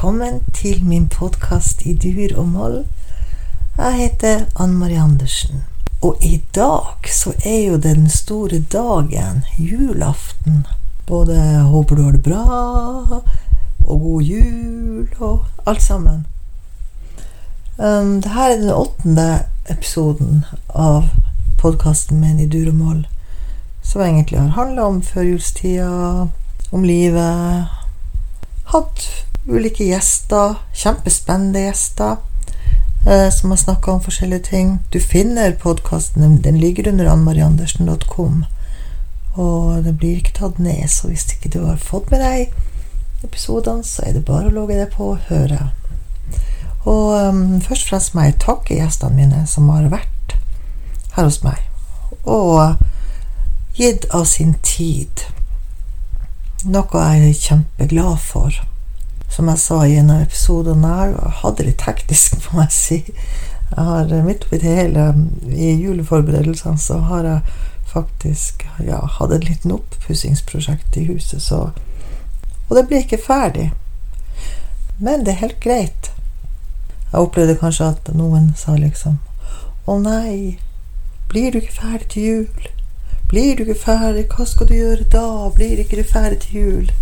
velkommen til min podkast i dur og moll. Jeg heter Ann Marie Andersen. Og i dag så er jo den store dagen, julaften. Både håper du har det bra, og god jul, og alt sammen. Um, Dette er den åttende episoden av podkasten min i dur og moll, som egentlig har handla om førjulstida, om livet. Hatt ulike gjester, kjempespennende gjester, eh, som har snakka om forskjellige ting. Du finner podkasten, den ligger under annmariandersen.com. Og det blir ikke tatt ned, så hvis ikke du har fått med deg episodene, så er det bare å logge deg på og høre. Og um, først og fremst må jeg takke gjestene mine som har vært her hos meg, og gitt av sin tid. Noe jeg er kjempeglad for. Som jeg sa i en av episodene, jeg hadde litt teknisk, må jeg si. Jeg har Midt oppi det hele, i juleforberedelsene, så har jeg faktisk ja, hatt et liten oppussingsprosjekt i huset, så Og det blir ikke ferdig. Men det er helt greit. Jeg opplevde kanskje at noen sa liksom Å nei, blir du ikke ferdig til jul? Blir du ikke ferdig? Hva skal du gjøre da? Blir ikke du ferdig til jul?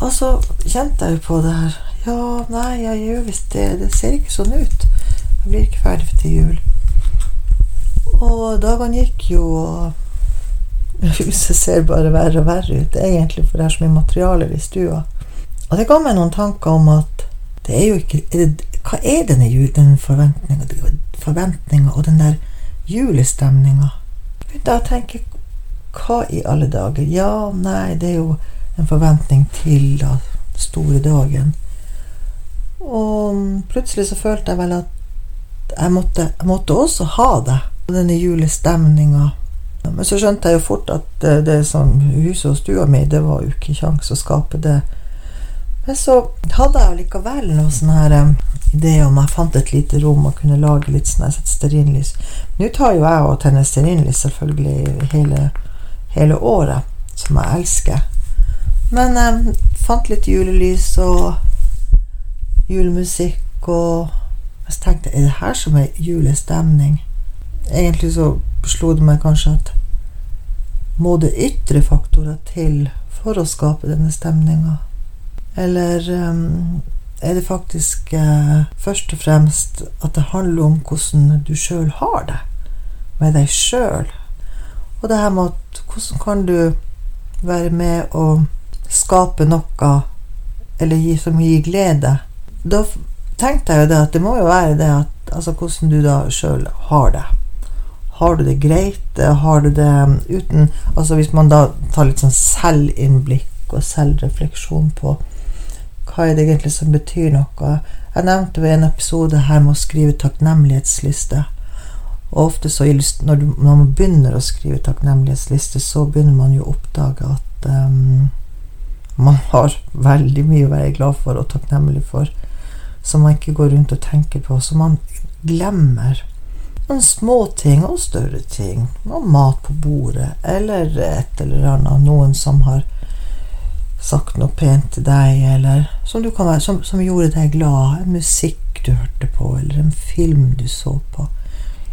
Og så kjente jeg jo på det her. Ja, nei, jeg gjør visst det. Det ser ikke sånn ut. Jeg blir ikke ferdig til jul. Og dagene gikk jo, og huset ser bare verre og verre ut. Egentlig, for det er så mye materialer i stua. Og det ga meg noen tanker om at det er jo ikke er det, Hva er denne den forventninga, og den der julestemninga? Tenker jeg Hva i alle dager? Ja, nei, det er jo en forventning til da store dagen. Og plutselig så følte jeg vel at jeg måtte, jeg måtte også ha det. Denne julestemninga. Men så skjønte jeg jo fort at det, som huset og stua mi, det var jo ikke kjangs å skape det. Men så hadde jeg likevel noe sånne her idé om jeg fant et lite rom og kunne lage litt sånn sett stearinlys. Nå tar jo jeg og tenner stearinlys selvfølgelig hele, hele året, som jeg elsker. Men jeg fant litt julelys og julemusikk, og jeg tenkte er det her som er julestemning? Egentlig så slo det meg kanskje at må det ytre faktorer til for å skape denne stemninga? Eller um, er det faktisk uh, først og fremst at det handler om hvordan du sjøl har det med deg sjøl? Og det her med at hvordan kan du være med å skape noe eller gi, som gir glede? Da tenkte jeg jo det at det må jo være det at Altså hvordan du da sjøl har det. Har du det greit? Har du det uten Altså hvis man da tar litt sånn selvinnblikk og selvrefleksjon på hva er det egentlig som betyr noe? Jeg nevnte ved en episode her med å skrive takknemlighetsliste. Og ofte så når, når man begynner å skrive takknemlighetsliste, så begynner man jo å oppdage at um, man har veldig mye å være glad for og takknemlig for som man ikke går rundt og tenker på. som man glemmer noen små ting og større ting. og mat på bordet, eller et eller annet. Noen som har sagt noe pent til deg, eller som, være, som, som, gjorde deg glad. En musikk du hørte på, eller en film du så på.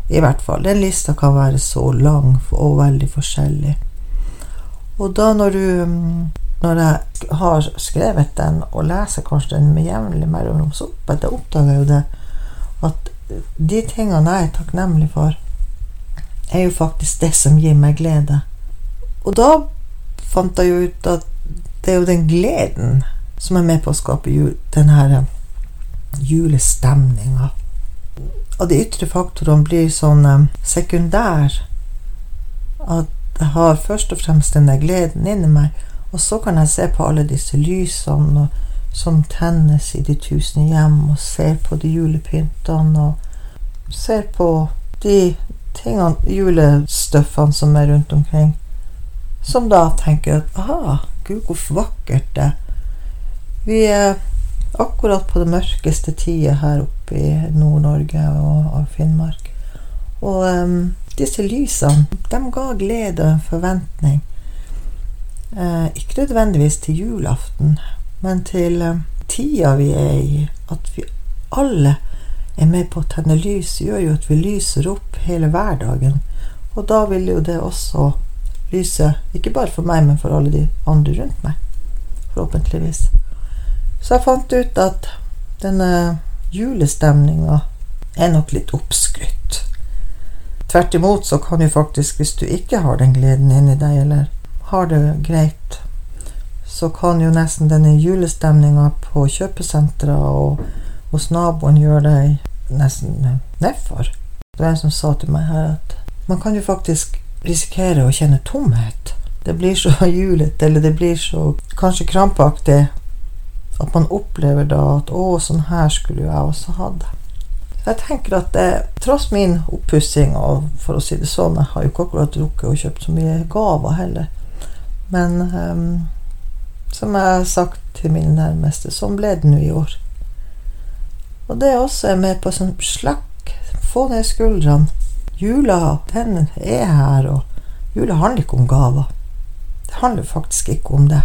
I hvert fall. Den lista kan være så lang og veldig forskjellig. Og da når du Når jeg har skrevet den, og leser kanskje den med jevnlig mellomrom, så oppdager jeg jo det at de tingene jeg er takknemlig for, er jo faktisk det som gir meg glede. Og da fant jeg jo ut at det er jo den gleden som er med på å skape jul, den her eh, julestemninga. Og de ytre faktorene blir sånn um, sekundær. At jeg har først og fremst denne gleden inni meg, og så kan jeg se på alle disse lysene som tennes i de tusen hjem, og ser på de julepyntene, og ser på de tingene, julestøffene som er rundt omkring, som da tenker at aha, Gud, hvor vakkert det Vi er akkurat på det mørkeste tida her oppe i Nord-Norge og, og, Finnmark. Og um, disse lysene, de ga glede og en forventning. Eh, ikke nødvendigvis til julaften, men til, tida vi er i, at vi alle er med på å tenne lys, gjør jo at vi lyser opp hele hverdagen. Og da vil jo det også lyse, ikke bare for meg, men for alle de andre rundt meg. Forhåpentligvis. Så jeg fant ut at denne julestemninga er nok litt oppskrytt. Tvert imot så kan jo faktisk, hvis du ikke har den gleden inni deg, eller har det greit, så kan jo nesten denne julestemninga på kjøpesentre og hos naboen gjøre deg nesten nedfor. Det var en som sa til meg her at man kan jo faktisk risikere å kjenne tomhet. Det blir så julete, eller det blir så kanskje krampaktig, at man opplever da at 'Å, sånn her skulle jo jeg også ha det'. Jeg tenker at det, tross min oppussing, og for å si det sånn, jeg har jo ikke akkurat drukket og kjøpt så mye gaver heller, men um, som jeg har sagt til mine nærmeste, sånn ble det nå i år. Og det også er med på sånn slakk, få ned skuldrene. Jula, den er her, og jula handler ikke om gaver. Det handler faktisk ikke om det.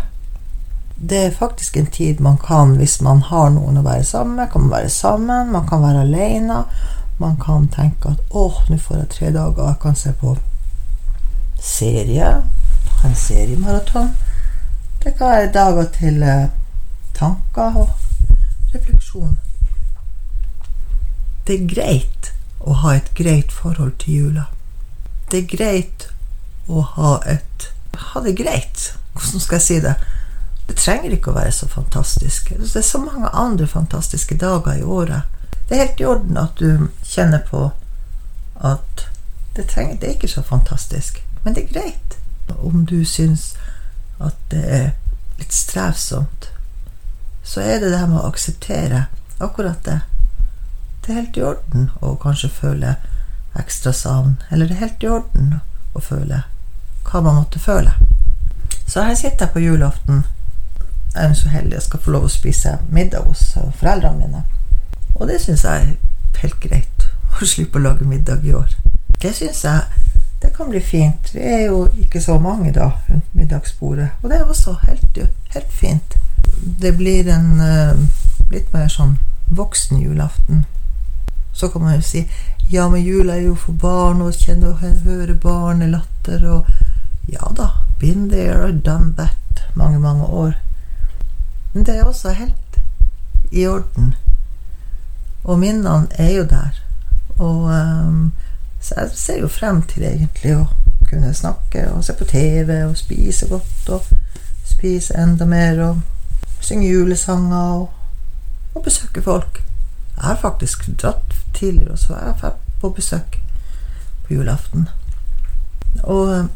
Det er faktisk en tid man kan, hvis man har noen å være sammen med, kan man være sammen, man kan være alene. Man kan tenke at 'Å, nå får jeg tre dager, jeg kan se på serie', en seriemaraton. Det kan være dager til eh, tanker og refleksjon. Det er greit å ha et greit forhold til jula. Det er greit å ha et Ha det greit. Hvordan skal jeg si det? Det trenger ikke å være så fantastisk. Det er så mange andre fantastiske dager i året. Det er helt i orden at du kjenner på at det, trenger, det er ikke så fantastisk, men det er greit. Om du syns at det er litt strevsomt, så er det det her med å akseptere akkurat det. Det er helt i orden å kanskje føle ekstra savn, eller det er helt i orden å føle hva man måtte føle. Så her sitter jeg på julaften. Jeg er så heldig jeg skal få lov å spise middag hos foreldrene mine. Og det syns jeg er helt greit. Å slippe å lage middag i år. Det syns jeg kan bli fint. Vi er jo ikke så mange da rundt middagsbordet. Og det er også helt, helt fint. Det blir en uh, litt mer sånn voksen julaften. Så kan man jo si ja, men jula er jo for barn, og kjenne og høre barnelatter og Ja da, been there and done that mange, mange år. Men det er også helt i orden. Og minnene er jo der. Og um, Så jeg ser jo frem til egentlig å kunne snakke og se på TV og spise godt og spise enda mer og synge julesanger og, og besøke folk. Jeg har faktisk dratt tidligere, så er jeg på besøk på julaften. Og eh,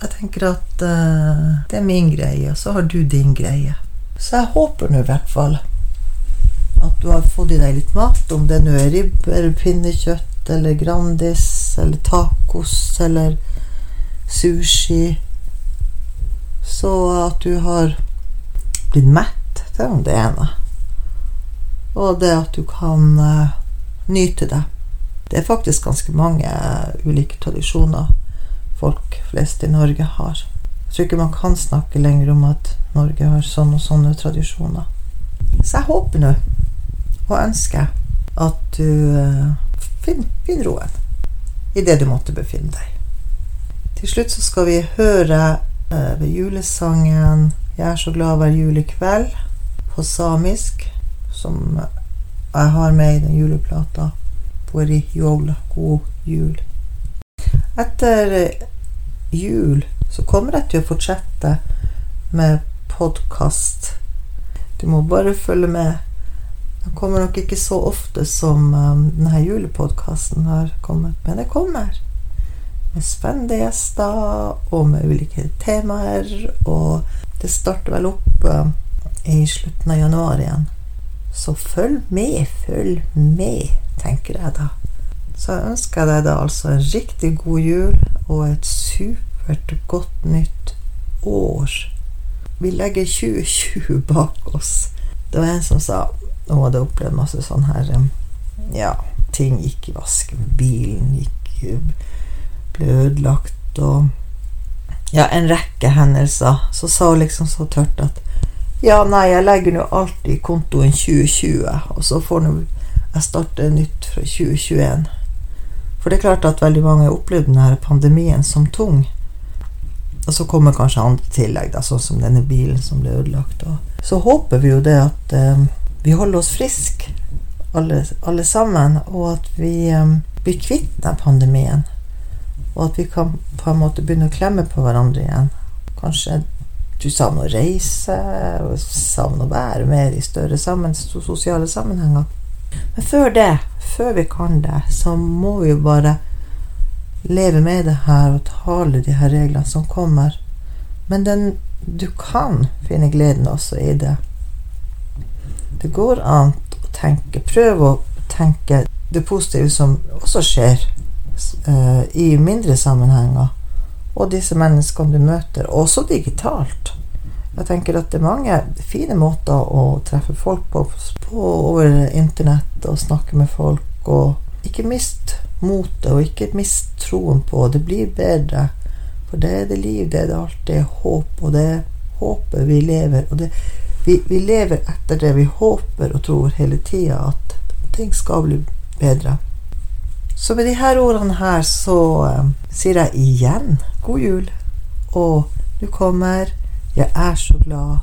jeg tenker at uh, det er min greie, og så har du din greie. Så jeg håper nå i hvert fall at du har fått i deg litt mat, om det nå er ribbe eller pinnekjøtt eller Grandis eller tacos eller sushi. Så at du har blitt mett, det er jo det ene. Og det at du kan uh, nyte det. Det er faktisk ganske mange ulike tradisjoner folk flest i Norge har. Jeg tror ikke man kan snakke lenger om at Norge har sånne og sånne tradisjoner. Så jeg håper nå, og ønsker, at du uh, finner, finn roen i det du måtte befinne deg. Til slutt så skal vi høre uh, ved julesangen 'Jeg er så glad hver julekveld' på samisk, som jeg har med i den juleplata. Pori jola, god jul. Etter eh, jul så kommer jeg til å fortsette med podkast. Du må bare følge med. Den kommer nok ikke så ofte som um, denne julepodkasten har kommet, men det kommer. Med spennende gjester og med ulike temaer. Og det starter vel opp uh, i slutten av januar igjen. Så følg med, følg med, tenker jeg da. Så jeg ønsker deg da altså en riktig god jul og et supert godt nytt år. Vi legger 2020 bak oss. Det var en som sa Nå hadde opplevd masse sånn her Ja, ting gikk i vasken. Bilen gikk ble ødelagt og Ja, en rekke hendelser. Så sa hun liksom så tørt at Ja, nei, jeg legger nå alltid kontoen 2020, og så får nå jeg starte nytt fra 2021. For det er klart at veldig mange opplevde denne pandemien som tung. Og så kommer kanskje andre tillegg, da, sånn som denne bilen som ble ødelagt. Så håper vi jo det at vi holder oss friske, alle, alle, sammen, og at vi um, blir kvitt den pandemien. Og at vi kan på en måte begynne å klemme på hverandre igjen. Kanskje du savner å reise, og savner å være mer i større sammen, sosiale sammenhenger. Men før det, før vi kan det, så må vi jo bare leve med det her og tale de her reglene som kommer. Men den, du kan finne gleden også i det. Det går an å tenke. Prøv å tenke det positive som også skjer uh, i mindre sammenhenger og disse menneskene du møter, også digitalt. Jeg tenker at det er mange fine måter å treffe folk på, på over internett og snakke med folk. Og ikke mist motet, og ikke mist troen på det blir bedre. For det er det liv, det er det alltid håp, og det er håpet vi lever. Og det, vi, vi lever etter det vi håper og tror hele tida, at ting skal bli bedre. Så med de her ordene her så eh, sier jeg igjen god jul. Og du kommer Jeg er så glad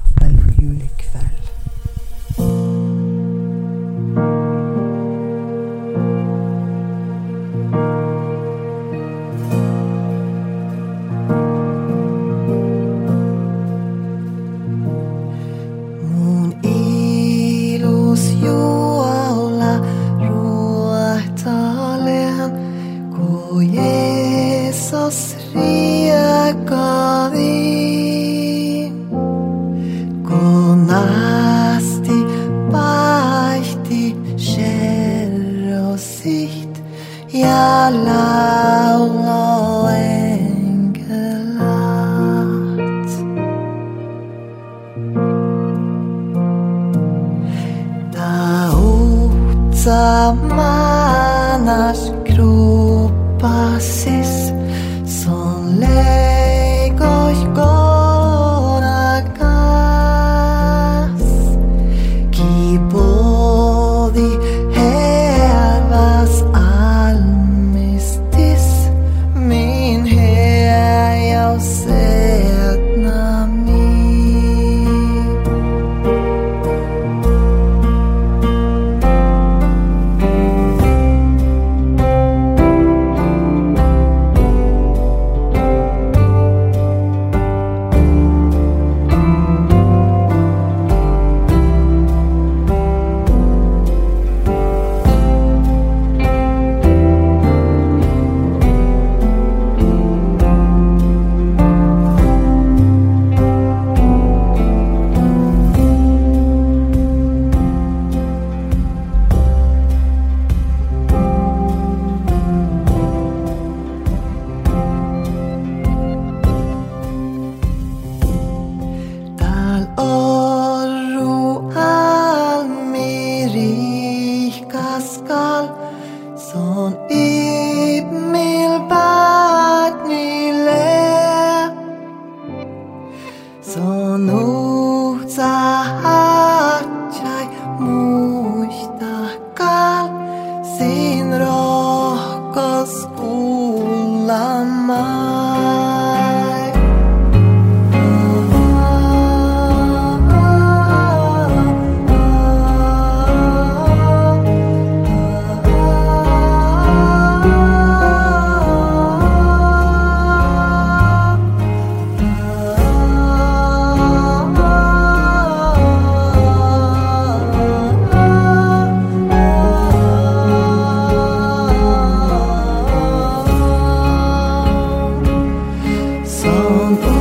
vel julekveld. samanas 仿